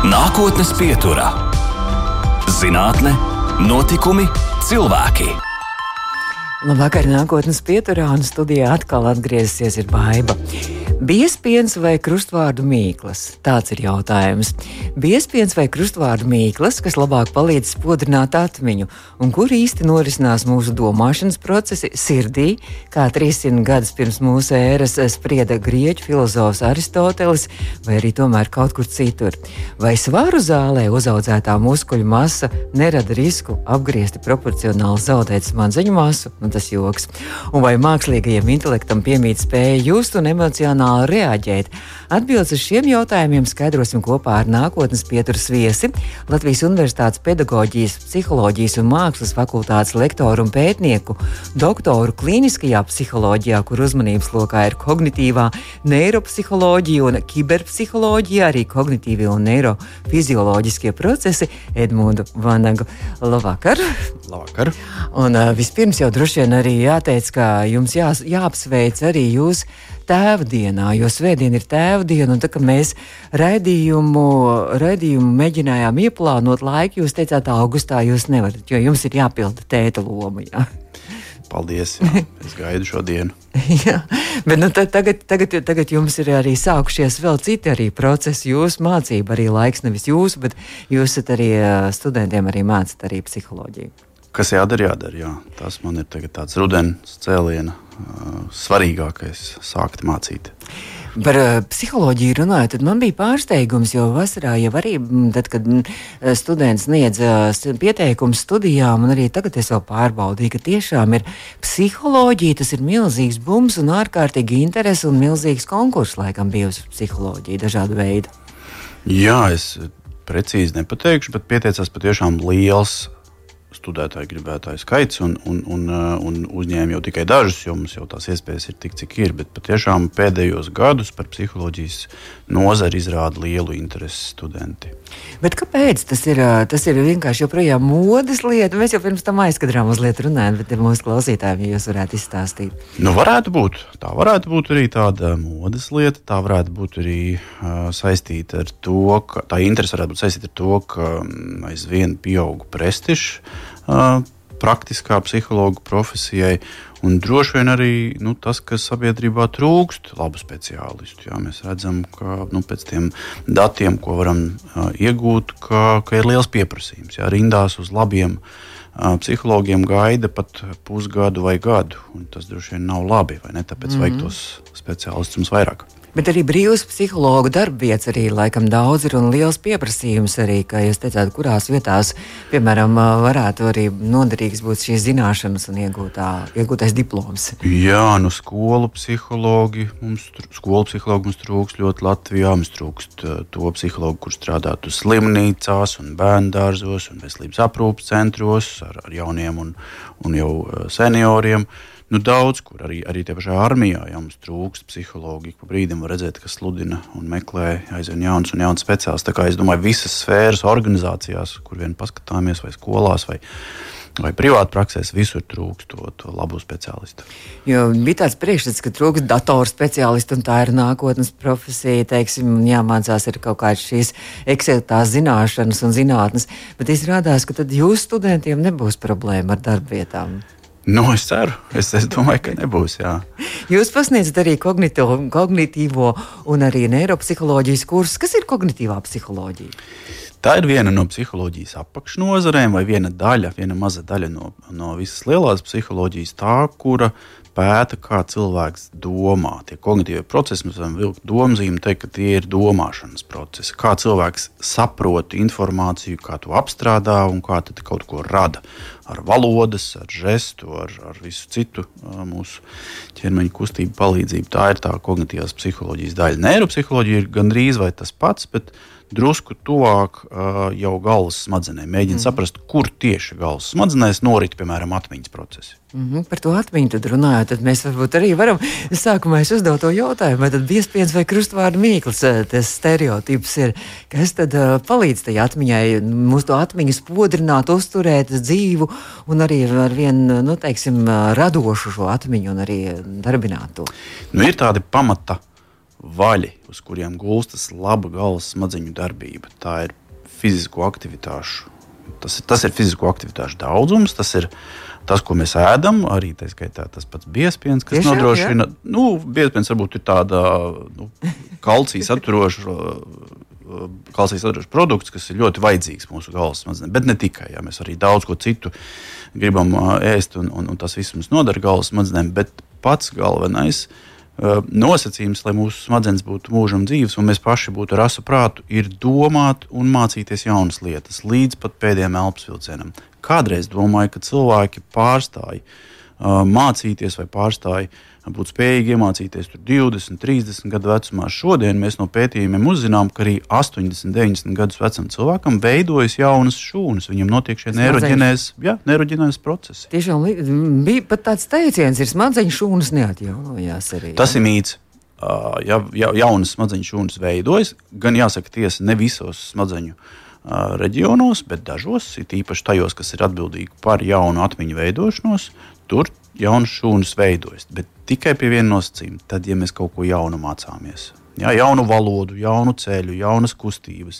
Nākotnes pieturā - zinātne, notikumi, cilvēki. Labvakar, nākotnes pieturā un studijā atkal atgriezīsies ir baiva. Biespiens vai krustvārdu mīklas? Tāds ir jautājums. Biespiens vai krustvārdu mīklas, kas labāk palīdz spodrināt atmiņu, un kur īsti norisinās mūsu domāšanas procesi sirdī, kā 300 gadus pirms mūsu ēras sprieda grieķu filozofs Aristotelis, vai arī tomēr kaut kur citur. Vai svaru zālē uzaudzētā muskuļu masa nerada risku apgriezti proporcionāli zaudēt smadzeņu masu? Nu, tas joks. Un vai mākslīgajam intelektam piemīt spēja just un emocionāli emocionāli reaģēt? Atbildes uz šiem jautājumiem skaidrosim kopā ar nākotnes pieturas viesi Latvijas Universitātes pedagoģijas, psiholoģijas un mākslas fakultātes lektoru un pētnieku, doktoru klīniskajā psiholoģijā, kur uzmanības lokā ir kognitīvā neiropsiholoģija un kiberpsiholoģija, arī kognitīvie un neirofizioloģiskie procesi Edmundu Vanagu. Labvakar! Labvakar! Un uh, vispirms jau droši vien arī jāteic, ka jums jā, jāapsveic arī jūs tēvdienā, jo svētdiena ir tēvdiena. Un tā kā mēs raidījumu, raidījumu mēģinājām ieplānot laiku, jūs teicāt, augustā jūs nevarat, jo jums ir jāpilda tēta loma. Jā. Paldies! Jā, es gaidu šo dienu. jā, bet nu, tagad, tagad, tagad jums ir arī sākušies vēl citi arī procesi. Jūsu mācība arī laiks, nevis jūsu, bet jūs esat arī studentiem arī mācīt arī psiholoģiju. Kas jādara, jādara. Jā. Tas man ir tāds rudens cēliena svarīgākais sākt mācīt. Par uh, psiholoģiju runājot, tad man bija pārsteigums, jo vasarā jau arī, tad, kad students sniedz uh, pieteikumus studijām, un arī tagad es vēl pārbaudīju, ka tiešām ir psiholoģija, tas ir milzīgs bums un ārkārtīgi interesi un milzīgs konkurss laikam bijusi psiholoģija dažādu veidu. Jā, es precīzi nepateikšu, bet pieteicās patiešām liels studētāju gribētāju skaits, un, un, un, uh, un uzņēma jau tikai dažus, jo mums jau tās iespējas ir tik, cik ir. Bet patiešām pēdējos gadus par psiholoģijas nozari izrāda lielu interesi studenti. Bet kāpēc tas ir? Uh, tas ir vienkārši joprojām modes lieta. Mēs jau pirms tam aizkadrām mazliet runājām, bet mūsu klausītājiem jūs varētu izstāstīt. Nu, varētu būt. Tā varētu būt arī tāda modes lieta. Tā varētu būt arī uh, saistīta ar to, ka tā interese varētu būt saistīta ar to, ka um, aizvien pieauga prestižs praktiskā psihologa profesijai. Un droši vien arī nu, tas, ka sabiedrībā trūkst labu speciālistu. Jā, mēs redzam, ka nu, pēc tiem datiem, ko varam uh, iegūt, ka, ka ir liels pieprasījums. Jā, rindās uz labiem uh, psihologiem gaida pat pusgadu vai gadu. Tas droši vien nav labi. Tāpēc mm -hmm. vajag tos speciālistus vairāk. Bet arī brīvs psihologu darbvietas arī laikam daudz ir un liels pieprasījums arī, kā jūs teicāt, kurās vietās, piemēram, varētu arī noderīgs būt šīs zināšanas un iegūtā, iegūtais diploms. Jā, nu skolu psihologi mums, skolu psihologi mums trūkst ļoti Latvijā. Mums trūkst to psihologu, kur strādātu slimnīcās un bērndārzos un veselības aprūpas centros ar, ar jauniem un, un jau senioriem. Nu, daudz kur arī, arī tajā pašā armijā ja mums trūkst psihologi. Pa brīdim var redzēt, ka sludina un meklē aizvien jaunas un jaunas speciālistus. Tā kā es domāju, visas sfēras organizācijās, kur vien paskatāmies, vai skolās, vai, vai privāti praksēs, visur trūkst to, to labu speciālistu. Jo bija tāds priekšstats, ka trūkst datoru speciālistu, un tā ir nākotnes profesija. Teiksim, jāmācās ir kaut kādas šīs ekseltās zināšanas un zinātnes, bet izrādās, ka tad jūsu studentiem nebūs problēma ar darbvietām. Nu, es ceru, es, es domāju, ka nebūs. Jā. Jūs pasniedzat arī kognitīvo, kognitīvo un arī neiropsiholoģijas kursus. Kas ir kognitīvā psiholoģija? Tā ir viena no psiholoģijas apakšnodarbiem, vai viena daļa, viena maza daļa no, no visas lielās psiholoģijas, tā, kura pēta, kā cilvēks domā. Tie kognitīvie procesi, mēs varam vilkt domzīmi, teikt, ka tie ir domāšanas procesi. Kā cilvēks saprot informāciju, kā to apstrādā un kā kaut ko rada. Ar valodas, ar žestu, ar, ar visu citu mūsu ķermeņa kustību palīdzību. Tā ir tā kognitīvās psiholoģijas daļa. Neiropsiholoģija ir gandrīz vai tas pats, bet drusku tuvāk jau galvas smadzenēm. Mēģina mm. saprast, kur tieši galvas smadzenēs norit, piemēram, atmiņas procesi. Mm -hmm, par to atmiņu runājot, tad mēs varbūt arī varam. Sākumā es uzdevu to jautājumu, vai tad biespiens vai krustvārdu mīkls, tas stereotips ir, kas tad palīdz tai atmiņai, mūsu to atmiņu spodrināt, uzturēt dzīvu un arī ar vien, nu, teiksim, radošu šo atmiņu un arī darbināt to. Nu, ir tādi pamata vaļi, uz kuriem gulstas laba galvas smadzeņu darbība. Tā ir fizisko aktivitāšu. Tas, ir- tas ir fizisko aktivitāšu daudzums, tas ir tas, ko mēs ēdam, arī tā skaitā tas pats biespiens, kas Tiešām, nodrošina. Nu, biespiens varbūt ir tāda nu, kalcija saturoša. Kalcijas saturošs produkts, kas ir ļoti vajadzīgs mūsu galvas smadzenēm, bet ne tikai. Jā, mēs arī daudz ko citu gribam ēst, un, un, un tas viss mums nodara galvas smadzenēm. Bet pats galvenais nosacījums, lai mūsu smadzenes būtu mūžam dzīves un mēs paši būtu ar asu prātu, ir domāt un mācīties jaunas lietas līdz pat pēdējiem elpas vilcienam. Kādreiz domāju, ka cilvēki pārstāja mācīties vai pārstāja būt spējīgi iemācīties tur 20, 30 gadu vecumā. Šodien mēs no pētījumiem uzzinām, ka arī 80, 90 gadus vecam cilvēkam veidojas jaunas šūnas. Viņam notiek šie neiroģenēs, jā, procesi. Tiešām bija pat tāds teiciens, ir smadzeņu šūnas neatjaunojās arī. Tas ir mīts. Ja, ja jaunas smadzeņu šūnas veidojas, gan jāsaka, tiesa ne visos smadzeņu reģionos, bet dažos, it īpaši tajos, kas ir atbildīgi par jaunu atmiņu veidošanos, tur jaunas šūnas veidojas. Bet tikai pie viena nosacījuma, tad, ja mēs kaut ko jaunu mācāmies. Jā, jaunu valodu, jaunu ceļu, jaunas kustības,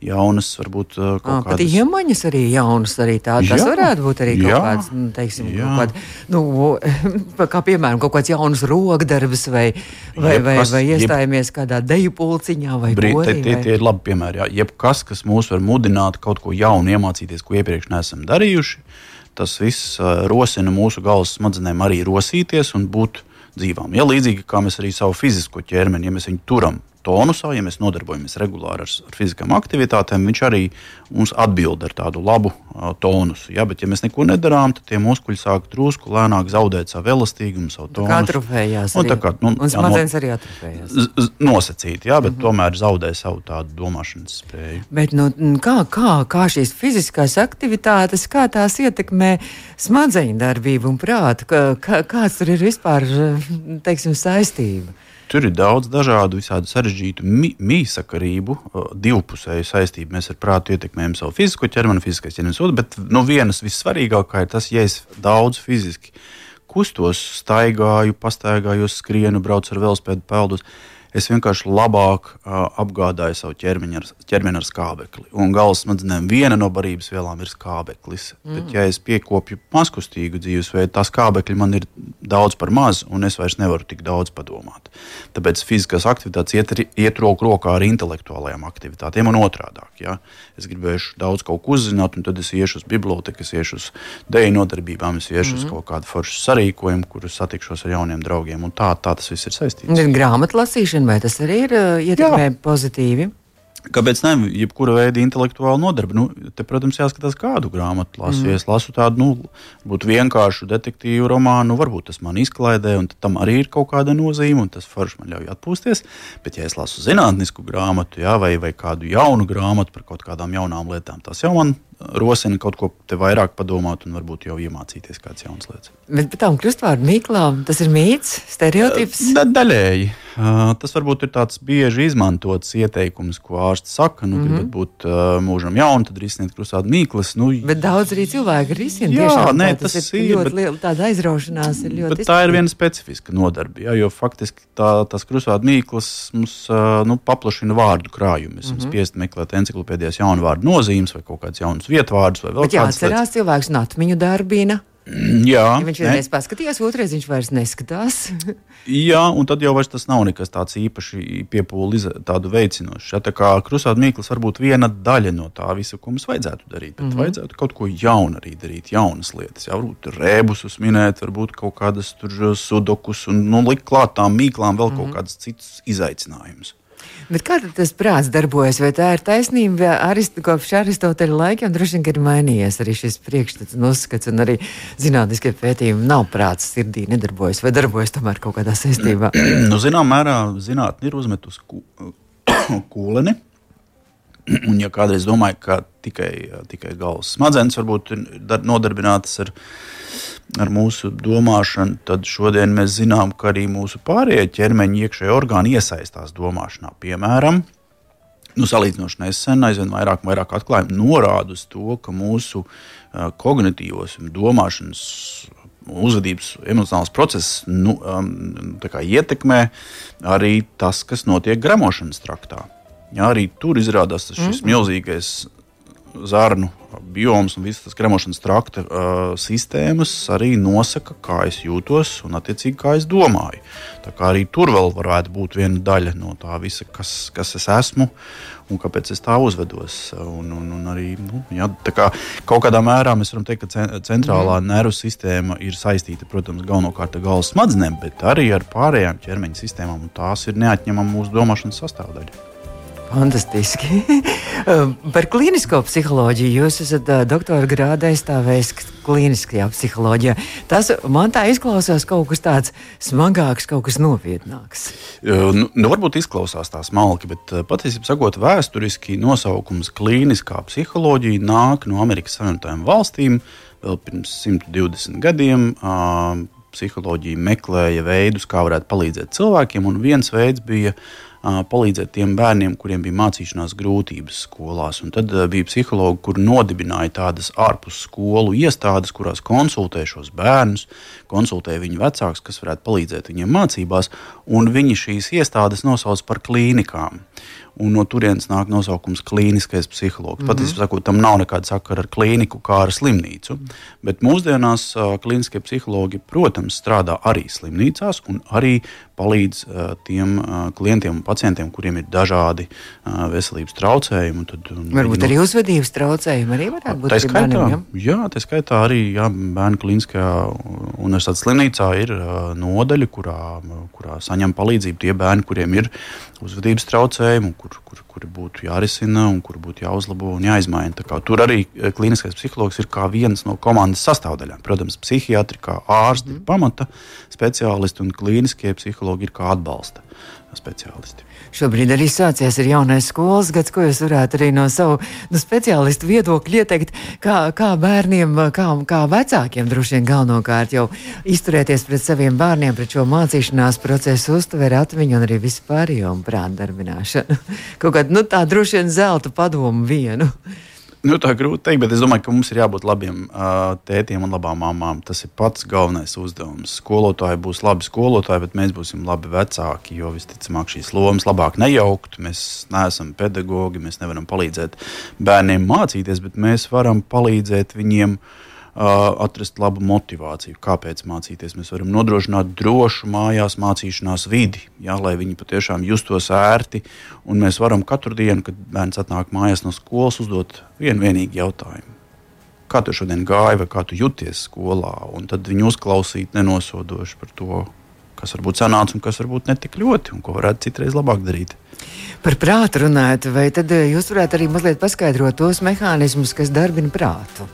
jaunas, varbūt Ah, kaut pat kādas iemaņas arī jaunas, arī tādas. Tas varētu būt arī kaut Jā. kāds, nu, teiksim, Jā. kaut kād, nu, kā piemēram, kaut kāds jauns rokdarbs vai, vai, vai, Jebkas, vai jeb- iestājamies kādā deju pulciņā vai Brīd, borī, tie, tie, tie ir labi piemēri. Jā. Jebkas, kas mūs var mudināt kaut ko jaunu iemācīties, ko iepriekš neesam darījuši, tas viss rosina mūsu galvas smadzenēm arī rosīties un būt dzīvām. Ja līdzīgi kā mēs arī savu fizisko ķermeni, ja mēs viņu turam tonusā, ja mēs nodarbojamies regulāri ar, ar fiziskām aktivitātēm, viņš arī mums atbild ar tādu labu uh, tonusu. Ja? Bet, ja mēs neko nedarām, tad tie muskuļi sāk drusku lēnāk zaudēt savu elastīgumu, savu Tā kā atrofējās. Un kā, nu, un jā, no- smadzenes arī atrofējās. Nosacīti, jā, bet mm -hmm. tomēr zaudē savu tādu domāšanas spēju. Bet nu, kā, kā, kā šīs fiziskās aktivitātes, kā tās ietekmē smadzeņu darbību un prātu? Kā, kāds tur ir vispār teiksim, saistība? Tur ir daudz dažādu, visādi sarežģītu mīsakarību, divpusēju saistību. Mēs ar prātu ietekmējam savu fizisko ķermeni, fiziskais ķermenis otru, bet no vienas vissvarīgākā ir tas, ja es daudz fiziski kustos, staigāju, pastaigājos, skrienu, braucu ar velospēdu peldus. Es vienkārši labāk uh, apgādāju savu ķermeni ar, ķermeni ar skābekli. Un galvas smadzenēm viena no barības vielām ir skābeklis. Mm. Bet, ja es piekopju mazkustīgu dzīvesveidu, tā skābekļa man ir daudz par maz, un es vairs nevaru tik daudz padomāt. Tāpēc fiziskās aktivitātes iet, iet roku rokā ar intelektuālajām aktivitātēm un otrādi. Ja? Es gribēšu daudz ko uzzināt, un tad es iešu uz biblioteku, es iešu uz dēļu nodarbībām, es iešu mm. uz kaut kādu foršu sarīkojumu, kur es satikšos ar jauniem draugiem. un Tā, tā tas viss ir saistīts. Grāmatu lasīšana, vai tas arī ir uh, ietekmē pozitīvi? Kāpēc ne? Jebkura veida intelektuāla nodarbe. Nu, te, protams, jāskatās, kādu grāmatu lasu. Mm. Ja es lasu tādu nu, vienkāršu detektīvu romānu, nu, varbūt tas man izklaidē, un tam arī ir kaut kāda nozīme, un tas forši man ļauj atpūsties. Bet, ja es lasu zinātnisku grāmatu, jā, vai, vai kādu jaunu grāmatu par kaut kādām jaunām lietām, tas jau man rosina kaut ko te vairāk padomāt un varbūt jau iemācīties kādas jaunas lietas. Bet par tām krustvārdu mīklām tas ir mīts, stereotips. Da, daļēji. Uh, tas varbūt ir tāds bieži izmantots ieteikums, ko ārsts saka. Nu, mm -hmm. Gribat būt uh, mūžam jaunu, tad risiniet krustādu mīklas. Nu, Bet daudz arī cilvēku risina. Jā, tiešām, nē, tā, tas, tas ir ir, ļoti bet- liela tāda aizraušanās. Ir ļoti tā ir viena specifiska nodarbe, ja, jo faktiski tā, tas krustādu mīklas mums nu, paplašina vārdu krājumu. Mēs esam mm -hmm. spiest meklēt encyklopēdijās jaunu vārdu nozīmes vai kaut kādus jaunus vietvārdus vai vēl Bet kādas jāatcerās, cilvēks un atmiņu darbina. Jā, Ja viņš vienreiz paskatījās, otrreiz viņš vairs neskatās. Jā, un tad jau tas nav nekas tāds īpaši piepūlis, tādu veicinošs. Ja, tā kā krustāta mīklas var būt viena daļa no tā visa, ko mums vajadzētu darīt. Bet mm -hmm. vajadzētu kaut ko jaunu arī darīt, jaunas lietas. Jā, varbūt rēbusus minēt, varbūt kaut kādas sudokus un nu, likt klāt tām mīklām vēl mm -hmm. kaut kādas citas izaicinājumus. Bet kā tas prāts darbojas? Vai tā ir taisnība? Arist, kopš Aristoteļa laikiem droši vien ir mainījies arī šis priekšstats un uzskats, un arī zinātniskie pētījumi nav prāts sirdī nedarbojas, vai darbojas tomēr kaut kādā saistībā. nu, Zināmā mērā zinātnē ir uzmetusi kūleni. Un, ja kādreiz domāju, ka tikai, tikai galvas smadzenes varbūt ir dar- nodarbinātas ar, ar mūsu domāšanu, tad šodien mēs zinām, ka arī mūsu pārējie ķermeņa iekšējie orgāni iesaistās domāšanā. Piemēram, nu, salīdzinoši nesen, aizvien vairāk, vairāk atklājumi norāda uz to, ka mūsu uh, kognitīvos un domāšanas uzvedības, emocionāls process nu, um, ietekmē arī tas, kas notiek gramošanas traktā. Jā, arī tur izrādās šis mm -hmm. milzīgais zarnu bioms un visas kremošanas trakta uh, sistēmas arī nosaka, kā es jūtos un, attiecīgi, kā es domāju. Tā kā arī tur vēl varētu būt viena daļa no tā visa, kas, kas es esmu un kāpēc es tā uzvedos. Un, un, un arī, nu, jā, kā, kaut kādā mērā mēs varam teikt, ka centrālā mm. nervu sistēma ir saistīta, protams, galvenokārt ar galvas smadzenēm, bet arī ar pārējām ķermeņa sistēmām, un tās ir neatņemama mūsu domāšanas sastāvdaļa. Fantastiski. Par klīnisko psiholoģiju jūs esat doktora grāda aizstāvējis klīniskajā psiholoģijā. Tas man tā izklausās kaut kas tāds smagāks, kaut kas nopietnāks. Nu, nu, varbūt izklausās tā smalki, bet patiesībā vēsturiski nosaukums klīniskā psiholoģija nāk no Amerikas Savienotajām valstīm vēl pirms 120 gadiem. Psiholoģija meklēja veidus, kā varētu palīdzēt cilvēkiem, un viens veids bija uh, palīdzēt tiem bērniem, kuriem bija mācīšanās grūtības skolās. Un tad bija psihologi, kur nodibināja tādas ārpus skolu iestādes, kurās konsultē šos bērnus, konsultē viņu vecākus, kas varētu palīdzēt viņiem mācībās, un viņi šīs iestādes nosauc par klīnikām un no turienes nāk nosaukums klīniskais psihologs. Mm -hmm. Patiesībā sakot, tam nav nekāda sakara ar klīniku kā ar slimnīcu. Bet mūsdienās uh, klīniskie psihologi, protams, strādā arī slimnīcās un arī palīdz uh, tiem uh, klientiem un pacientiem, kuriem ir dažādi uh, veselības traucējumi. Tad, un, Varbūt no... arī uzvedības traucējumi arī varētu būt. Tā skaitā, bērniem, ja? jā, tā skaitā arī jā, bērnu klīniskajā universitātes slimnīcā ir uh, nodaļa, kurā, kurā saņem palīdzību tie bērni, kuriem ir uzvedības traucējumi kur, kur, kur būtu jārisina un kur būtu jāuzlabo un jāizmaina. Tur arī eh, kliniskais psihologs ir kā viens no komandas sastāvdaļām. Protams, psihiatri kā ārsti, mm. pamata speciālisti un klīniskie psihologi ir kā atbalsta speciālisti. Šobrīd arī sācies ir jaunais skolas gads, ko jūs varētu arī no savu no speciālistu viedokļa ieteikt, kā, kā bērniem, kā, kā vecākiem droši vien galvenokārt jau izturēties pret saviem bērniem, pret šo mācīšanās procesu, uztveri atmiņu un arī vispārējo prātu darbināšanu. Kaut kāda, nu tā droši vien zelta padomu vienu. Nu, tā ir grūti pateikt, bet es domāju, ka mums ir jābūt labiem uh, tētiem un labām mamām. Tas ir pats galvenais uzdevums. Skolotāji būs labi skolotāji, bet mēs būsim labi vecāki. Jo visticamāk, šīs lomas labāk nejaukt. Mēs neesam pedagogi, mēs nevaram palīdzēt bērniem mācīties, bet mēs varam palīdzēt viņiem uh, atrast labu motivāciju, kāpēc mācīties. Mēs varam nodrošināt drošu mājās mācīšanās vidi, jā, lai viņi patiešām justos ērti. Un mēs varam katru dienu, kad bērns atnāk mājās no skolas, uzdot vienu vienīgu jautājumu. Kā tu šodien gāji, vai kā tu jūties skolā? Un tad viņu uzklausīt nenosodoši par to, kas varbūt sanāca un kas varbūt netik ļoti, un ko varētu citreiz labāk darīt. Par prātu runājot, vai tad jūs varētu arī mazliet paskaidrot tos mehānismus, kas darbina prātu?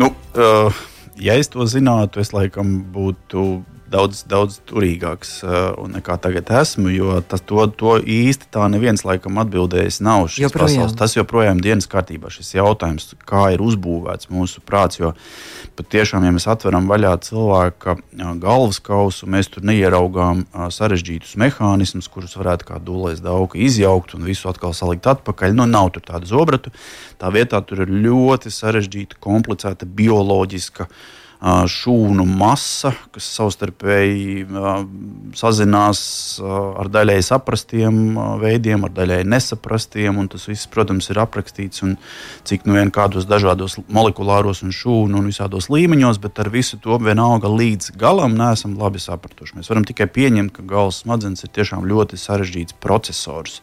Nu, uh, ja es to zinātu, es laikam būtu daudz, daudz turīgāks uh, nekā tagad esmu. Jo tas, to, to īsti tā neviens laikam atbildējis nav. Pasaules, tas joprojām ir dienas kārtībā. Šis jautājums, kā ir uzbūvēts mūsu prāts. Jo patiešām, ja mēs atveram vaļā cilvēka uh, galvas kausu, mēs tur neieraugām uh, sarežģītus mehānismus, kurus varētu kā dūlēs dauka izjaukt un visu atkal salikt atpakaļ. Nu, nav tur tāda zobratu. Tā vietā tur ir ļoti sarežģīta, komplicēta bioloģiska šūnu masa, kas savstarpēji sazinās ar daļēji saprastiem veidiem, ar daļēji nesaprastiem. Tas viss, protams, ir aprakstīts un cik nu vien kādos dažādos molekulāros un šūnu un visādos līmeņos, bet ar visu to vienalga līdz galam neesam labi sapratuši. Mēs varam tikai pieņemt, ka galvas smadzenes ir tiešām ļoti sarežģīts processors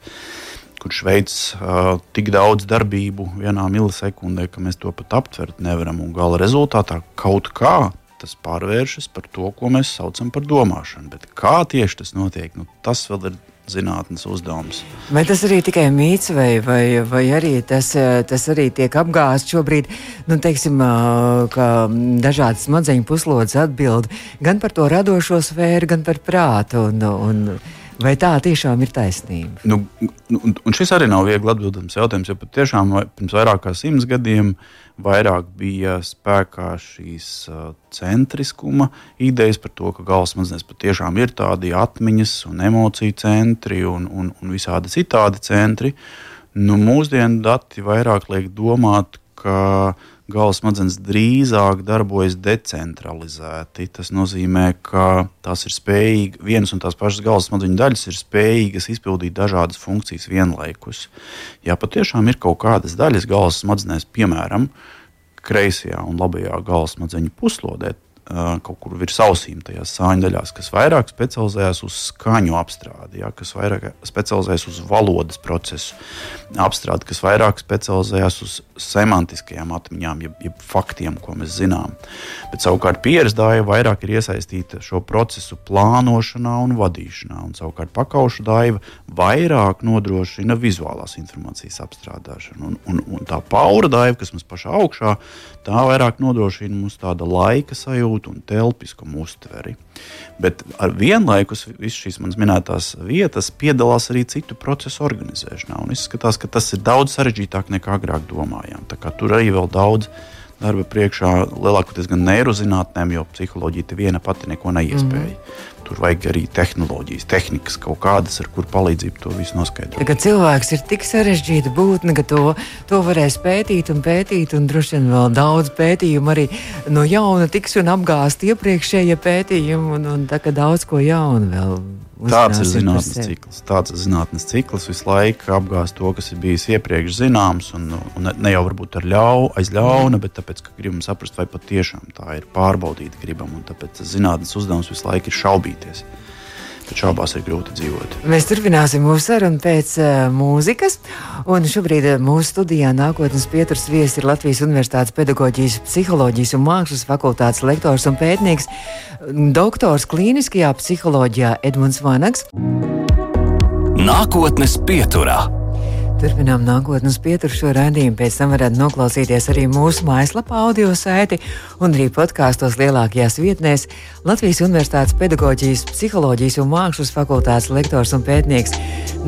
kurš veids uh, tik daudz darbību vienā milisekundē, ka mēs to pat aptvert nevaram. Gala rezultātā kaut kā tas pārvēršas par to, ko mēs saucam par domāšanu. Bet kā tieši tas notiek, nu, tas vēl ir zinātnes uzdevums. Vai tas arī tikai mīts, vai, vai, vai arī tas, tas arī tiek apgāzts šobrīd? Nu, teiksim, ka dažādas smadzeņu puslodes atbild gan par to radošo sfēru, gan par prātu. Un, un, Vai tā tiešām ir taisnība? Nu, nu, un šis arī nav viegli atbildams jautājums, jo patiešām pirms vairāk kā simts gadiem vairāk bija spēkā šīs uh, centriskuma idejas par to, ka galvas smadzenēs patiešām ir tādi atmiņas un emociju centri un, un, un visādi citādi centri. Nu, mūsdienu dati vairāk liek domāt, ka galvas smadzenes drīzāk darbojas decentralizēti. Tas nozīmē, ka tās ir spējīgas, vienas un tās pašas galvas smadzeņu daļas ir spējīgas izpildīt dažādas funkcijas vienlaikus. Ja patiešām ir kaut kādas daļas galvas smadzenēs, piemēram, kreisajā un labajā galvas smadzeņu puslodē, kaut kur virs ausīm, tajās sāņu daļās, kas vairāk specializējas uz skaņu apstrādi, ja, kas vairāk specializējas uz valodas procesu apstrādi, kas vairāk specializējas uz semantiskajām atmiņām, jeb, jeb faktiem, ko mēs zinām. Bet savukārt pieredzdāja vairāk ir iesaistīta šo procesu plānošanā un vadīšanā, un savukārt pakaušu daiva vairāk nodrošina vizuālās informācijas apstrādāšanu. Un, un, un tā paura daiva, kas mums pašā augšā, tā vairāk nodrošina mums tāda laika sajūtu un telpiskumu uztveri. Bet vienlaikus visas šīs manas minētās vietas piedalās arī citu procesu organizēšanā. Un izskatās, ka tas ir daudz sarežģītāk nekā agrāk domājām. Tur arī vēl daudz darba priekšā, lielākoties gan neirozinātnēm, jo psiholoģija viena pati neko neiespēja. Mm. Tur vajag arī tehnoloģijas, tehnikas kaut kādas, ar kur palīdzību to visu noskaidrot. Tagad cilvēks ir tik sarežģīta būtne, ka to, to varēs pētīt un pētīt, un droši vien vēl daudz pētījumu arī no jauna tiks un apgāzt iepriekšējie pētījumi, un, un tā kā daudz ko jaunu vēl Tāds ir zinātnīs cikls. Tāds ir zinātnīs cikls visu laiku apgāzt to, kas ir bijis iepriekš zināms, un, un ne jau varbūt ar ļau, aiz ļauna, bet tāpēc, ka gribam saprast, vai patiešām tā ir pārbaudīta gribam, un tāpēc zinātnīs uzdevums visu laiku ir šaubīties. Bet šaubās ir grūti dzīvot. Mēs turpināsim mūsu sarunu pēc uh, mūzikas. Un šobrīd uh, mūsu studijā nākotnes pieturas viesis ir Latvijas Universitātes pedagoģijas, psiholoģijas un mākslas fakultātes lektors un pētnieks, doktors klīniskajā psiholoģijā Edmunds Vanags. Nākotnes pieturā. Turpinām nākotnes pieturu šo raidījumu. Pēc tam varat noklausīties arī mūsu mājaslapā, audio saiti un arī podkāstos lielākajās vietnēs. Latvijas Universitātes pedagoģijas, psiholoģijas un mākslas fakultātes lektors un pētnieks,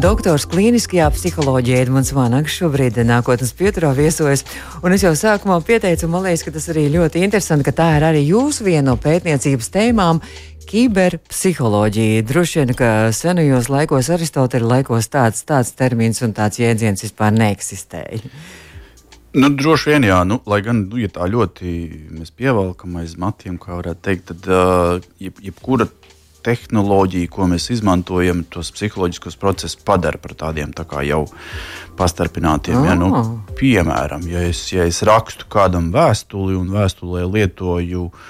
doktors klīniskajā psiholoģijā Edmunds Vanags šobrīd nākotnes pieturā viesojas. Un es jau sākumā pieteicu, man liekas, ka tas arī ļoti interesanti, ka tā ir arī jūsu viena no pētniecības tēmām Kiberpsiholoģija. Droši vien, ka senajos laikos, Aristoteļa laikos, tāds, tāds termins un tāds jēdziens vispār neeksistēja. Nu, droši vien, jā, nu, lai gan nu, ja tā ļoti mēs pievelkam aiz matiem, kā varētu teikt, tad uh, jeb, jebkura tehnoloģija, ko mēs izmantojam, tos psiholoģiskos procesus padara par tādiem tā jau pastarpinātiem. Oh. Ja, nu, ah. piemēram, ja es, ja es rakstu kādam vēstuli un vēstulē lietoju uh,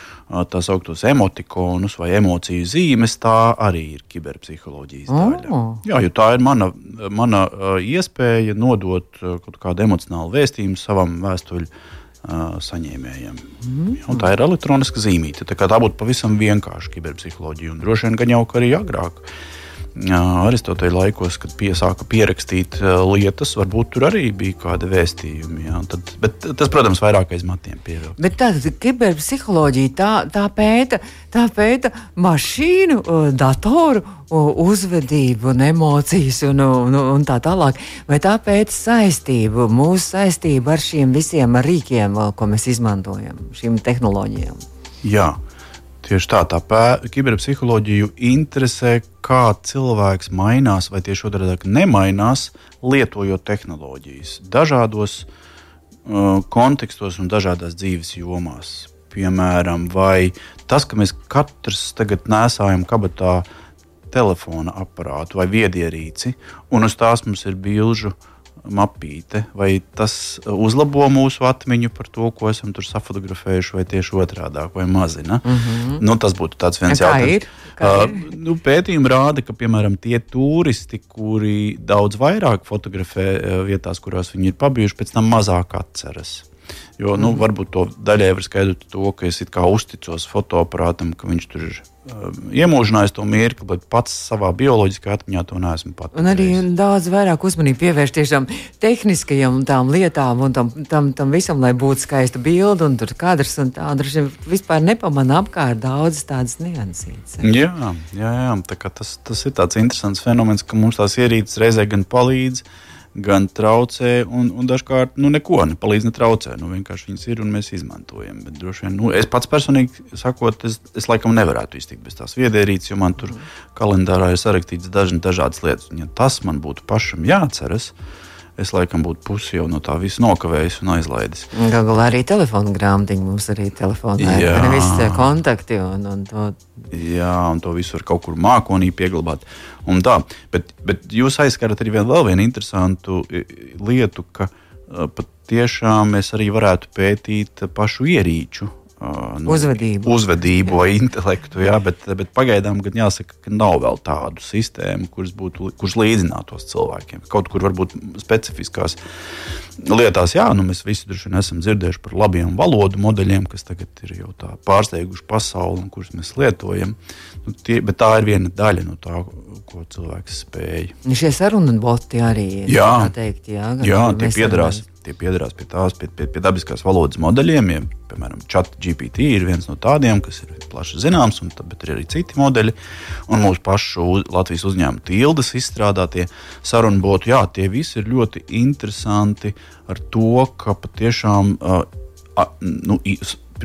tā sauktos emotikonus vai emociju zīmes, tā arī ir kiberpsiholoģijas daļa. Oh. Jā, jo tā ir mana, mana iespēja nodot kaut kādu emocionālu vēstījumu savam vēstuļu saņēmējiem. Mm. Ja, tā ir elektroniska zīmīte. Tā, tā būtu pavisam vienkārša kiberpsiholoģija. Un droši vien, ka jau arī agrāk Aristoteļa laikos, kad piesāka pierakstīt lietas, varbūt tur arī bija kādi vēstījumi. Jā, tad, bet tas, protams, vairāk aiz matiem pievilkt. Bet tāda kiberpsiholoģija tā, tā, pēta, tā pēta mašīnu, datoru uzvedību un emocijas un, un, un tā tālāk. Vai tā pēta saistību, mūsu saistību ar šiem visiem rīkiem, ko mēs izmantojam, šīm tehnoloģijām? Jā. Tieši tā, tā pē, kiberpsiholoģiju interesē, kā cilvēks mainās, vai tieši otrādi nemainās, lietojot tehnoloģijas dažādos uh, kontekstos un dažādās dzīves jomās. Piemēram, vai tas, ka mēs katrs tagad nesājam kabatā telefona aparātu vai viedierīci, un uz tās mums ir bilžu uh, mapīte, vai tas uzlabo mūsu atmiņu par to, ko esam tur safotografējuši, vai tieši otrādi - vai mazina. Mm -hmm. nu, tas būtu viens Kā jautājums. Ir? Kā ir? Uh, nu, pētījumi rāda, ka piemēram tie turisti, kuri daudz vairāk fotografē uh, vietās, kurās viņi ir pabijuši, pēc tam mazāk atceras. Jo nu, mm. varbūt to daļai var skaidrot to, ka es uzticos fotoaparātam, ka viņš tur ir uh, iemūžinājis to mirkli, bet pats savā bioloģiskā atmiņā to neesmu pat. Un arī daudz vairāk uzmanību pievērst tiešām tehniskajām tām lietām un tam, tam, tam visam, lai būtu skaista bilde un tur kadrs un tā. Droši vien vispār nepamana apkārt daudzas tādas niansītas. Jā, jā, jā tas, tas ir tāds interesants fenomens, ka mums tās ierīces reizē gan palīdz gan traucē, un, un dažkārt nu, neko nepalīdz, netraucē. Nu, vienkārši viņas ir un mēs izmantojam. Bet, vien, nu, es pats personīgi sakot, es, es laikam nevarētu iztikt bez tās viedierīces, jo man tur kalendārā ir sarakstīts dažni dažādas lietas. Un, ja tas man būtu pašam jāatceras, es laikam būtu pusi jau no tā visa nokavējis un aizlaidis. Galu galā arī telefona grāmatiņa mums arī telefonā ir. Visi kontakti un, un to. Jā, un to visu var kaut kur mākonī pieglabāt. Un tā, bet, bet jūs aizskarat arī vēl vienu interesantu lietu, ka pat tiešām mēs arī varētu pētīt pašu ierīču nu, uzvedību. uzvedību vai intelektu. Jā, bet, bet pagaidām gan jāsaka, ka nav vēl tādu sistēmu, kuras, būtu, kuras līdzinātos cilvēkiem. Kaut kur varbūt specifiskās lietās, jā, nu, mēs visi droši vien esam dzirdējuši par labiem valodu modeļiem, kas tagad ir jau pārsteiguši pasauli un kurus mēs lietojam. Nu, tie, bet tā ir viena daļa no tā, ko cilvēks spēj. Šie sarunu boti arī ir. Jā, teikt, jā, jā tie piedarās. Tie piedarās pie tās, pie, pie, pie dabiskās valodas modeļiem. Ja, piemēram, ChatGPT ir viens no tādiem, kas ir plaši zināms, un, bet ir arī citi modeļi. Un mūsu pašu Latvijas uzņēmuma tildes izstrādātie sarunu botu, jā, tie visi ir ļoti interesanti ar to, ka patiešām. Uh, nu,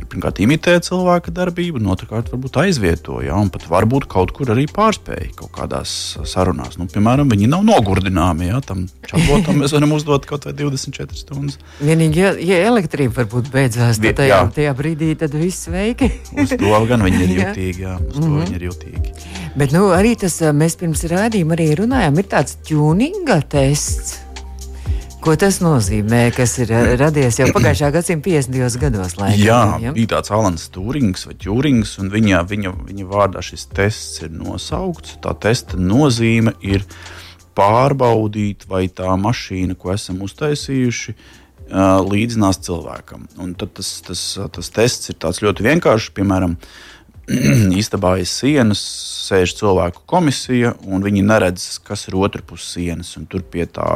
pirmkārt imitē cilvēka darbību, un otrkārt varbūt aizvieto, ja, un pat varbūt kaut kur arī pārspēja kaut kādās sarunās. Nu, piemēram, viņi nav nogurdināmi. Ja, tam čabotam mēs varam uzdot kaut vai 24 stundas. Vienīgi, ja, ja elektrība varbūt beidzās, tad tajā, tajā brīdī tad viss veiki. uz to gan viņi ir jutīgi. Jā, uz to mm -hmm. viņi ir jutīgi. Bet nu, arī tas, mēs pirms rādījuma arī runājām, ir tāds tuninga tests. Ko tas nozīmē, kas ir radies jau pagājušā gadsimta 50. gados? Laikam, jā, ja? bija tāds Alans Turings vai Turings, un viņa, viņa, viņa vārdā šis tests ir nosaukts. Tā testa nozīme ir pārbaudīt, vai tā mašīna, ko esam uztaisījuši, līdzinās cilvēkam. Un tad tas, tas, tas tests ir ļoti vienkāršs. Piemēram, istabā aiz sienas sēž cilvēku komisija, un viņi neredz, kas ir otrpus sienas. Tur pie tā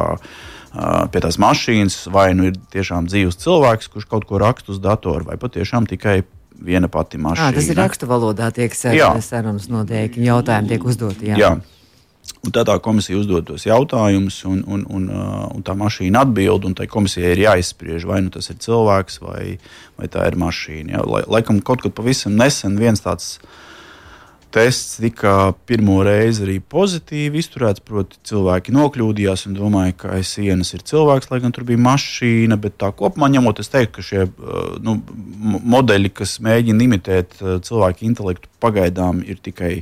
pie tās mašīnas, vai nu ir tiešām dzīves cilvēks, kurš kaut ko raksta uz datora, vai patiešām tikai viena pati mašīna. À, tas ir rakstu valodā, tiek sarunas notiek, jautājumi tiek uzdoti. Jā. jā. Un tad tā komisija uzdod tos jautājumus, un, un, un, un tā mašīna atbild. Tai komisijai ir jāizspriež, vai nu tas ir cilvēks vai, vai tā ir mašīna. Lai, laikam kaut kad pavisam nesen viens tāds uh, tests tika pirmo reizi arī pozitīvi izturēts. Proti, cilvēki nokļūdījās un domāja, ka aiz sienas ir cilvēks, lai gan tur bija mašīna. Bet tā kopumā ņemot, es teiktu, ka šie uh, nu, modeļi, kas mēģina imitēt uh, cilvēku intelektu, pagaidām ir tikai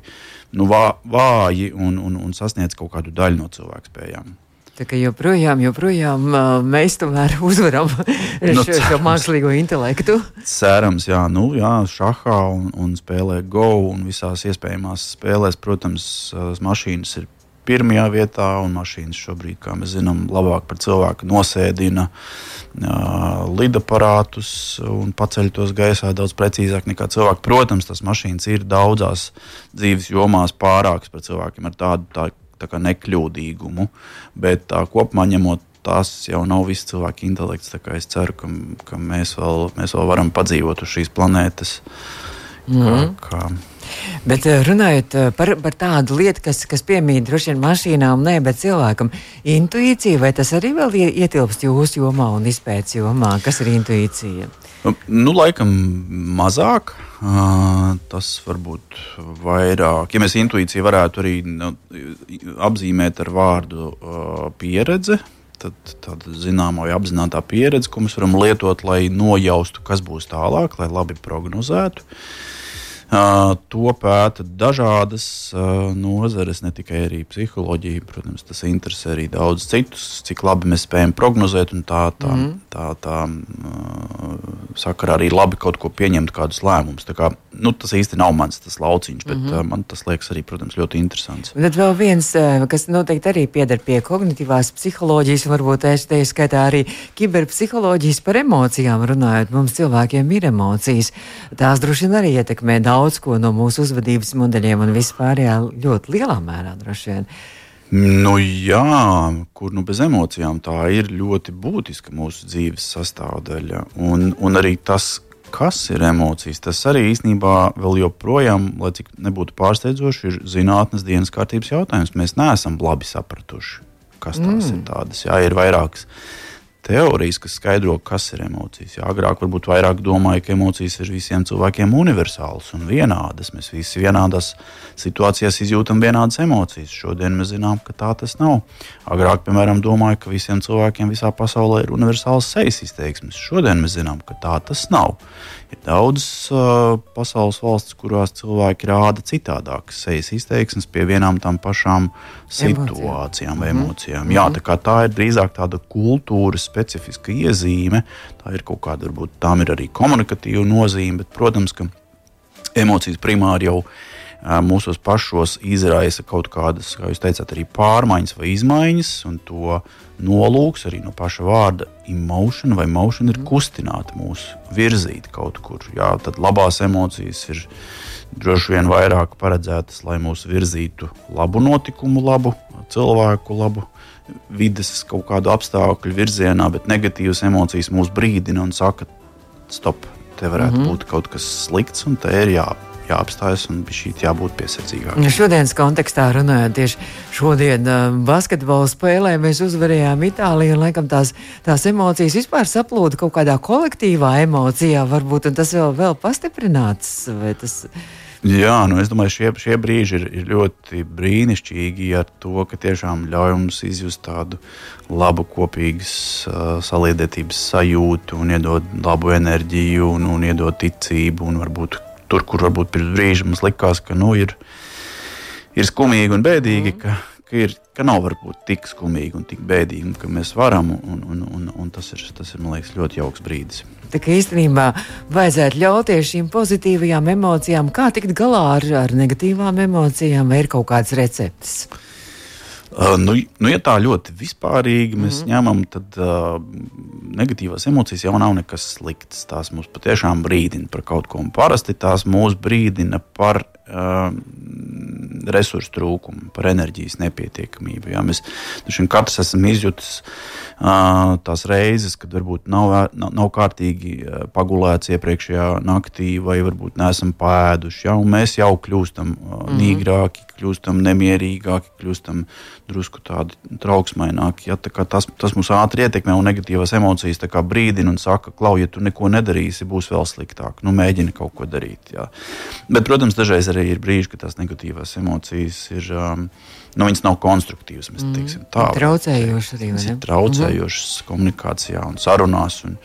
nu, vā, vāji un, un, un sasniedz kaut kādu daļu no cilvēku spējām. Tā kā joprojām, joprojām mēs tomēr uzvaram nu, šo, šo mākslīgo intelektu. Cerams, jā, nu, jā šahā un, un spēlē go un visās iespējamās spēlēs, protams, mašīnas ir pirmajā vietā, un mašīnas šobrīd, kā mēs zinām, labāk par cilvēku nosēdina uh, lidaparātus un paceļ tos gaisā daudz precīzāk nekā cilvēki. Protams, tas mašīnas ir daudzās dzīves jomās pārāks par cilvēkiem ar tādu tā, nekļūdīgumu, bet tā, kopumā ņemot, tas jau nav viss cilvēka intelekts. Es ceru, ka, ka mēs, vēl, mēs vēl varam padzīvot uz šīs planētas. Mm -hmm. kā, kā Bet eh, runājot eh, par, par tādu lietu, kas, kas piemīt droši vien mašīnām, ne, bet cilvēkam, intuīcija, vai tas arī vēl ietilpst jūsu jomā un izpētes jomā? Kas ir intuīcija? Nu, laikam mazāk. Tas varbūt vairāk. Ja mēs intuīciju varētu arī nu, apzīmēt ar vārdu pieredze, tad tāda zināmā vai apzināta pieredze, ko mēs varam lietot, lai nojaustu, kas būs tālāk, lai labi prognozētu. Uh, To pēta dažādas nozares, ne tikai arī psiholoģija. Protams, tas interesē arī daudz citus, cik labi mēs spējam prognozēt. Tā, tā, mm. tā, tā, sakarā arī labi kaut ko pieņemt, kādus lēmumus. Kā, nu, tas īsti nav mans lauciņš, bet mm -hmm. man tas liekas arī, protams, ļoti interesants. Un tad vēl viens, kas noteikti arī pieder pie kognitīvās psiholoģijas, varbūt es te skaitā arī kiberpsiholoģijas par emocijām runājot. Mums cilvēkiem ir emocijas. Tās droši vien arī ietekmē daudz daudz ko no mūsu uzvedības modeļiem un vispārējā ļoti lielā mērā droši vien. Nu, jā, kur nu bez emocijām tā ir ļoti būtiska mūsu dzīves sastāvdaļa. Un, un arī tas, kas ir emocijas, tas arī īstenībā vēl joprojām, lai cik nebūtu pārsteidzoši, ir zinātnes dienas kārtības jautājums. Mēs neesam labi sapratuši, kas tās mm. ir tādas. Jā, ir vairākas teorijas, kas skaidro, kas ir emocijas. Jā, agrāk varbūt vairāk domāja, ka emocijas ir visiem cilvēkiem universālas un vienādas. Mēs visi vienādās situācijās izjūtam vienādas emocijas. Šodien mēs zinām, ka tā tas nav. Agrāk, piemēram, domāja, ka visiem cilvēkiem visā pasaulē ir universāls sejas izteiksmes. Šodien mēs zinām, ka tā tas nav. Ir daudzas uh, pasaules valstis, kurās cilvēki rāda citādākas sejas izteiksmes pie vienām tām pašām situācijām vai mhm. emocijām. Jā, tā, tā ir drīzāk tāda kultūras specifiska iezīme. Tā ir kaut kāda, varbūt tām ir arī komunikatīva nozīme, bet, protams, ka emocijas primāri jau mūsos pašos izraisa kaut kādas, kā jūs teicāt, arī pārmaiņas vai izmaiņas, un to nolūks arī no paša vārda emotion vai motion ir kustināt mūs, virzīt kaut kur. Jā, tad labās emocijas ir droši vien vairāk paredzētas, lai mūs virzītu labu notikumu, labu cilvēku, labu vidas kaut kādu apstākļu virzienā, bet negatīvas emocijas mūs brīdina un saka, stop, te varētu mm -hmm. būt kaut kas slikts un te ir jāpārāk jāapstājas un šī jābūt piesardzīgākai. Šodienas kontekstā runājot, tieši šodien uh, basketbola spēlē mēs uzvarējām Itāliju, un laikam tās, tās emocijas vispār saplūda kaut kādā kolektīvā emocijā, varbūt tas vēl, vēl pastiprināts. Tas... Jā, nu es domāju, šie, šie brīži ir, ir ļoti brīnišķīgi ar to, ka tiešām ļauj mums izjust tādu labu kopīgas uh, saliedētības sajūtu un iedod labu enerģiju un, un iedod ticību un varbūt tur, kur varbūt pirms brīža mums likās, ka nu, ir, ir skumīgi un bēdīgi, ka, ka, ir, ka nav varbūt tik skumīgi un tik bēdīgi, ka mēs varam, un, un, un, un tas, ir, tas ir, man liekas, ļoti jauks brīdis. Tā kā īstenībā vajadzētu ļauties šīm pozitīvajām emocijām, kā tikt galā ar, ar negatīvām emocijām, vai ir kaut kāds recepts? Uh, nu, nu, ja tā ļoti vispārīgi mēs mm ņemam, tad uh, negatīvās emocijas jau nav nekas slikts. Tās mums patiešām brīdina par kaut ko. Parasti tās mūs brīdina par uh, resursu trūkumu, par enerģijas nepietiekamību. Jā. Mēs šim, katrs esam izjutis uh, tās reizes, kad varbūt nav, nav, nav kārtīgi pagulēts iepriekšējā naktī, vai varbūt neesam pēduši. Jā, mēs jau kļūstam uh, nīgrāki, kļūstam nemierīgāki, kļūstam drusku tādi trauksmaināki. Ja, tā tas, tas mums ātri ietekmē un negatīvas emocijas brīdina un saka, klau, ja tu neko nedarīsi, būs vēl sliktāk. Nu, mēģini kaut ko darīt. Jā. Bet, protams, dažreiz arī ir brīži, kad tās negatīvās emocijas ir. Um, nu, viņas nav konstruktīvas. Mēs mm. teiksim, tā traucējošas arī. Viņas ir traucējošas mm. komunikācijā un sarunās. Un,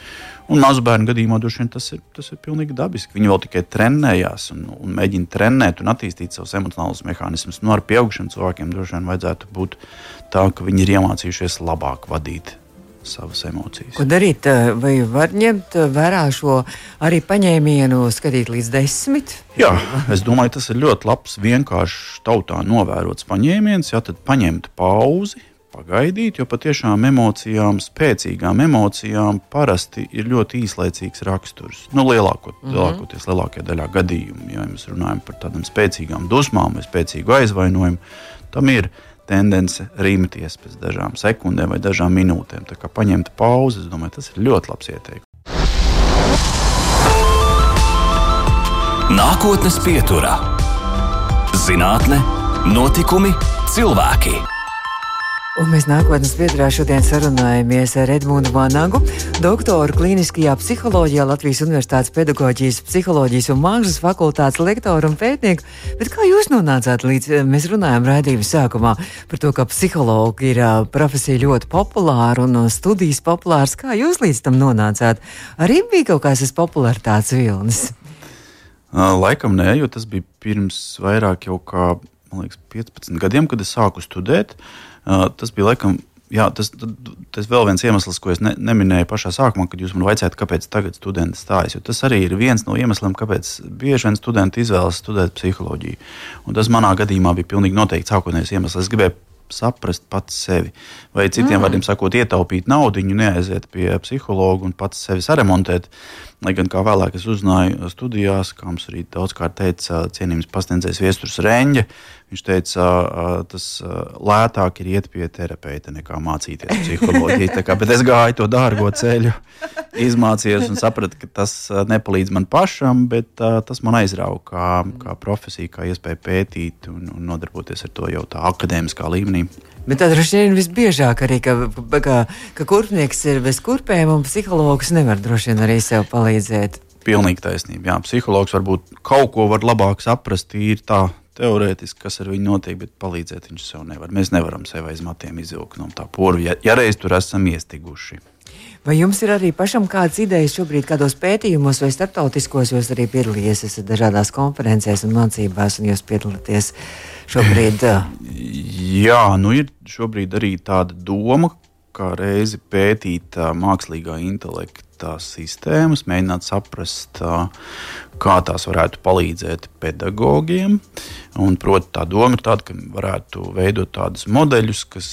Un mazu bērnu gadījumā vien, tas, ir, tas ir pilnīgi dabiski. Viņi vēl tikai trenējās un, un mēģina trenēt un attīstīt savus emocionālus mehānismus. Nu, ar pieaugušiem cilvēkiem droši vien vajadzētu būt tā, ka viņi ir iemācījušies labāk vadīt savas emocijas. Ko darīt? Vai var ņemt vērā šo arī paņēmienu, skatīt līdz desmit? Jā, es domāju, tas ir ļoti labs, vienkāršs tautā novērots paņēmiens. Jā, tad paņemt pauzi, pagaidīt, jo patiešām emocijām, spēcīgām emocijām parasti ir ļoti īslaicīgs raksturs. Nu, lielākot, mm -hmm. Lielākoties lielākajā daļā gadījumu, ja mēs runājam par tādām spēcīgām dusmām vai spēcīgu aizvainojumu, tam ir tendence rīmties pēc dažām sekundēm vai dažām minūtēm. Tā kā paņemt pauzi, es domāju, tas ir ļoti labs ieteikums. Nākotnes pieturā - zinātne, notikumi, cilvēki. Un mēs nākotnes pieturā šodien sarunājamies ar Edmundu Vanagu, doktoru klīniskajā psiholoģijā, Latvijas Universitātes pedagoģijas, psiholoģijas un mākslas fakultātes lektoru un pētnieku. Bet kā jūs nonācāt līdz, mēs runājām raidījuma sākumā par to, ka psihologi ir profesija ļoti populāra un studijas populārs. Kā jūs līdz tam nonācāt? Arī bija kaut kāds popularitātes vilnis. Laikam nē, jo tas bija pirms vairāk jau kā, liekas, 15 gadiem, kad es sāku studēt. Tas bija laikam. Jā, tas, tas vēl viens iemesls, ko es ne, neminēju pašā sākumā, kad jūs man vaicājat, kāpēc tagad studenti stājas. Jo tas arī ir viens no iemesliem, kāpēc bieži vien studenti izvēlas studēt psiholoģiju. Un tas manā gadījumā bija pilnīgi noteikti sākotnējais iemesls. Es gribēju saprast pats sevi. Vai citiem mm. vārdiem sakot, ietaupīt naudu, neaiziet pie psihologa un pats sevi saremontēt. Lai gan kā vēlāk es uzzināju studijās, kā mums arī daudzkārt teica cienījums pasniedzējs Viestures Reņģe, Viņš teica, tas lētāk ir iet pie terapeita nekā mācīties psiholoģiju. Kā, bet es gāju to dārgo ceļu, izmācījos un sapratu, ka tas nepalīdz man pašam, bet tas man aizrauga kā, kā profesija, kā iespēja pētīt un, un nodarboties ar to jau tā akadēmiskā līmenī. Bet tad droši vien visbiežāk arī, ka, ka, ka kurpnieks ir bez kurpēm un psihologs nevar droši vien arī sev palīdzēt. Pilnīgi taisnība. Jā, psihologs varbūt kaut ko var labāk saprast, ir tā teorētiski, kas ar viņu notiek, bet palīdzēt viņš sev nevar. Mēs nevaram sev aiz matiem izvilkt no tā porva, ja, ja reiz tur esam iestiguši. Vai jums ir arī pašam kādas idejas šobrīd, kādos pētījumos vai starptautiskos jūs arī piedalīties? Esat dažādās konferencēs un mācībās, un jūs piedalāties šobrīd? Jā, nu ir šobrīd arī tāda doma, kā reizi pētīt uh, mākslīgā intelekta sistēmas, mēģināt saprast, kā tās varētu palīdzēt pedagogiem. Un, proti, tā doma ir tāda, ka varētu veidot tādus modeļus, kas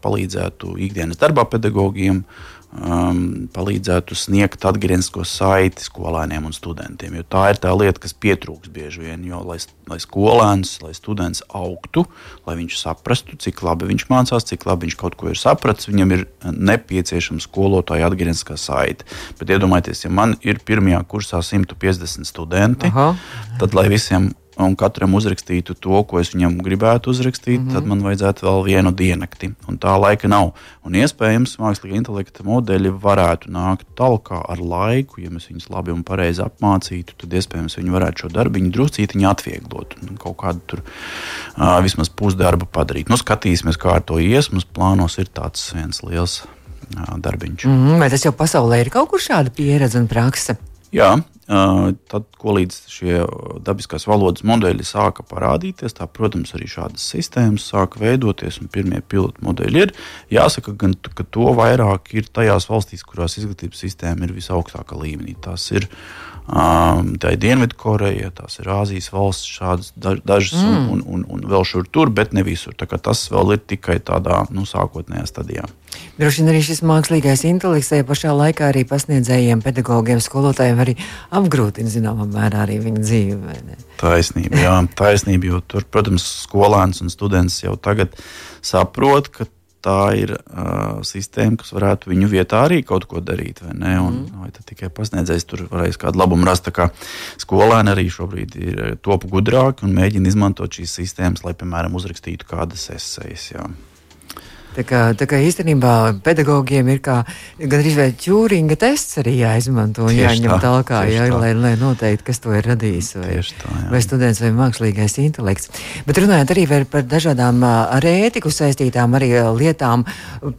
palīdzētu ikdienas darbā pedagogiem uh, um, palīdzētu sniegt atgrieznisko saiti skolēniem un studentiem. Jo tā ir tā lieta, kas pietrūks bieži vien. Jo, lai, lai skolēns, lai students augtu, lai viņš saprastu, cik labi viņš mācās, cik labi viņš kaut ko ir sapratis, viņam ir nepieciešama skolotāja atgriezniskā saite. Bet iedomājieties, ja man ir pirmajā kursā 150 studenti, Aha. tad lai visiem un katram uzrakstītu to, ko es viņam gribētu uzrakstīt, mm -hmm. tad man vajadzētu vēl vienu diennakti. Un tā laika nav. Un iespējams, mākslīgā intelekta modeļi varētu nākt tālāk ar laiku, ja mēs viņus labi un pareizi apmācītu, tad iespējams viņi varētu šo darbu druscītiņu atvieglot un kaut kādu tur uh, vismaz pusdarbu padarīt. Nu, skatīsimies, kā ar to ies. Mums plānos ir tāds viens liels uh, darbiņš. Mm -hmm, vai tas jau pasaulē ir kaut kur šāda pieredze un praksa? Jā, Tad, ko līdz šie dabiskās valodas modeļi sāka parādīties, tā, protams, arī šādas sistēmas sāka veidoties, un pirmie pilotu modeļi ir. Jāsaka, gan, ka to vairāk ir tajās valstīs, kurās izglītības sistēma ir visaugstākā līmenī. Tas ir Um, tā ir Dienvidkoreja, tās ir Āzijas valsts, šādas dažas, mm. un, un, un vēl šur tur, bet ne visur. Tas vēl ir tikai tādā nu, sākotnējā stadijā. Droši vien arī šis mākslīgais intelekts tajā pašā laikā arī pasniedzējiem, pedagogiem, skolotājiem arī apgrūtina zināmā mērā arī viņu dzīvi. Taisnība, jā, taisnība, jo tur, protams, skolēns un students jau tagad saprot, ka tā ir uh, sistēma, kas varētu viņu vietā arī kaut ko darīt. Vai, ne? un, mm. vai tikai pasniedzējs tur varēs kādu labumu rast. Skolēni arī šobrīd ir topu gudrāki un mēģina izmantot šīs sistēmas, lai, piemēram, uzrakstītu kādas esejas. Jā. Tā kā, tā kā īstenībā pedagogiem ir kā gandrīz vai ķūringa tests arī jāizmanto un jāņem tā, tālāk, jā, tā. lai, lai noteikti, kas to ir radījis. Vai, tā, jā. vai students vai mākslīgais intelekts. Bet runājot arī par dažādām ar ētiku saistītām arī lietām,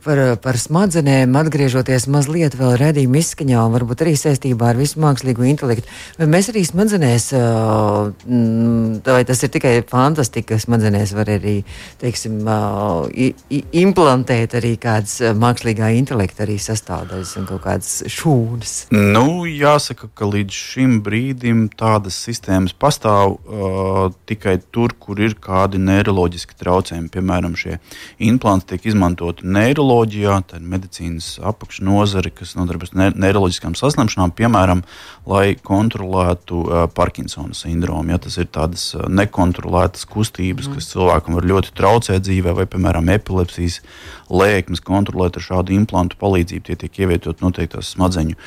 par, par smadzenēm, atgriežoties mazliet vēl redzījuma izskaņā un varbūt arī saistībā ar visu mākslīgo intelektu. Vai mēs arī smadzenēs, vai tas ir tikai fantastika, ka smadzenēs var arī, teiksim, implementēt implantēt arī kādas eh, mākslīgā intelekta arī sastāvdaļas un kaut kādas šūnas? Nu, jāsaka, ka līdz šim brīdim tādas sistēmas pastāv uh, tikai tur, kur ir kādi neiroloģiski traucējumi. Piemēram, šie implanti tiek izmantoti neiroloģijā, tā ir medicīnas apakšnodara, kas nodarbojas ar ne neiroloģiskām saslimšanām, piemēram, lai kontrolētu uh, Parkinsona sindromu. Ja tas ir tādas nekontrolētas kustības, mm. kas cilvēkam var ļoti traucēt dzīvē, vai, piemēram, epilepsijas lēkmes kontrolēt ar šādu implantu palīdzību. Tie tiek ievietot noteiktās smadzeņu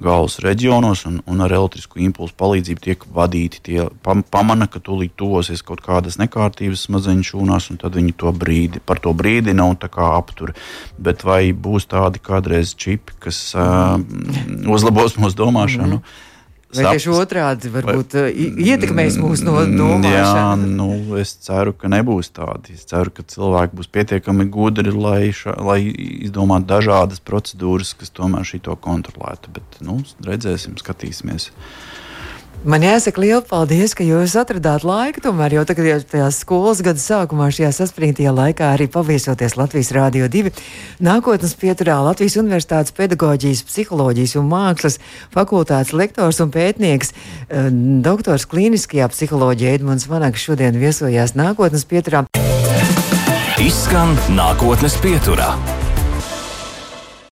galvas reģionos, un, un ar elektrisku impulsu palīdzību tiek vadīti. Tie pamana, ka tūlīt tuvosies kaut kādas nekārtības smadzeņu šūnās, un tad viņi to brīdi, par to brīdina un aptur. Bet vai būs tādi kādreiz čipi, kas uh, uzlabos mūsu domāšanu? Mm -hmm. Vai tieši otrādi varbūt vai, uh, ietekmēs mūsu no, domāšanu? Jā, nu, es ceru, ka nebūs tādi. Es ceru, ka cilvēki būs pietiekami gudri, lai, ša, lai izdomātu dažādas procedūras, kas tomēr šī to kontrolētu. Bet nu, redzēsim, skatīsimies. Man jāsaka liels paldies, ka jūs atradāt laiku. Tomēr jau tagad, jau tajā skolas gada sākumā, šajā saspringtajā laikā, arī paviesoties Latvijas Rādio 2. Nākotnes pieturā Latvijas Universitātes pedagoģijas, psiholoģijas un mākslas fakultātes lektors un pētnieks, eh, doktors klīniskajā psiholoģijā Edmunds Vanaks šodien viesojās nākotnes pieturā. Izskan nākotnes pieturā.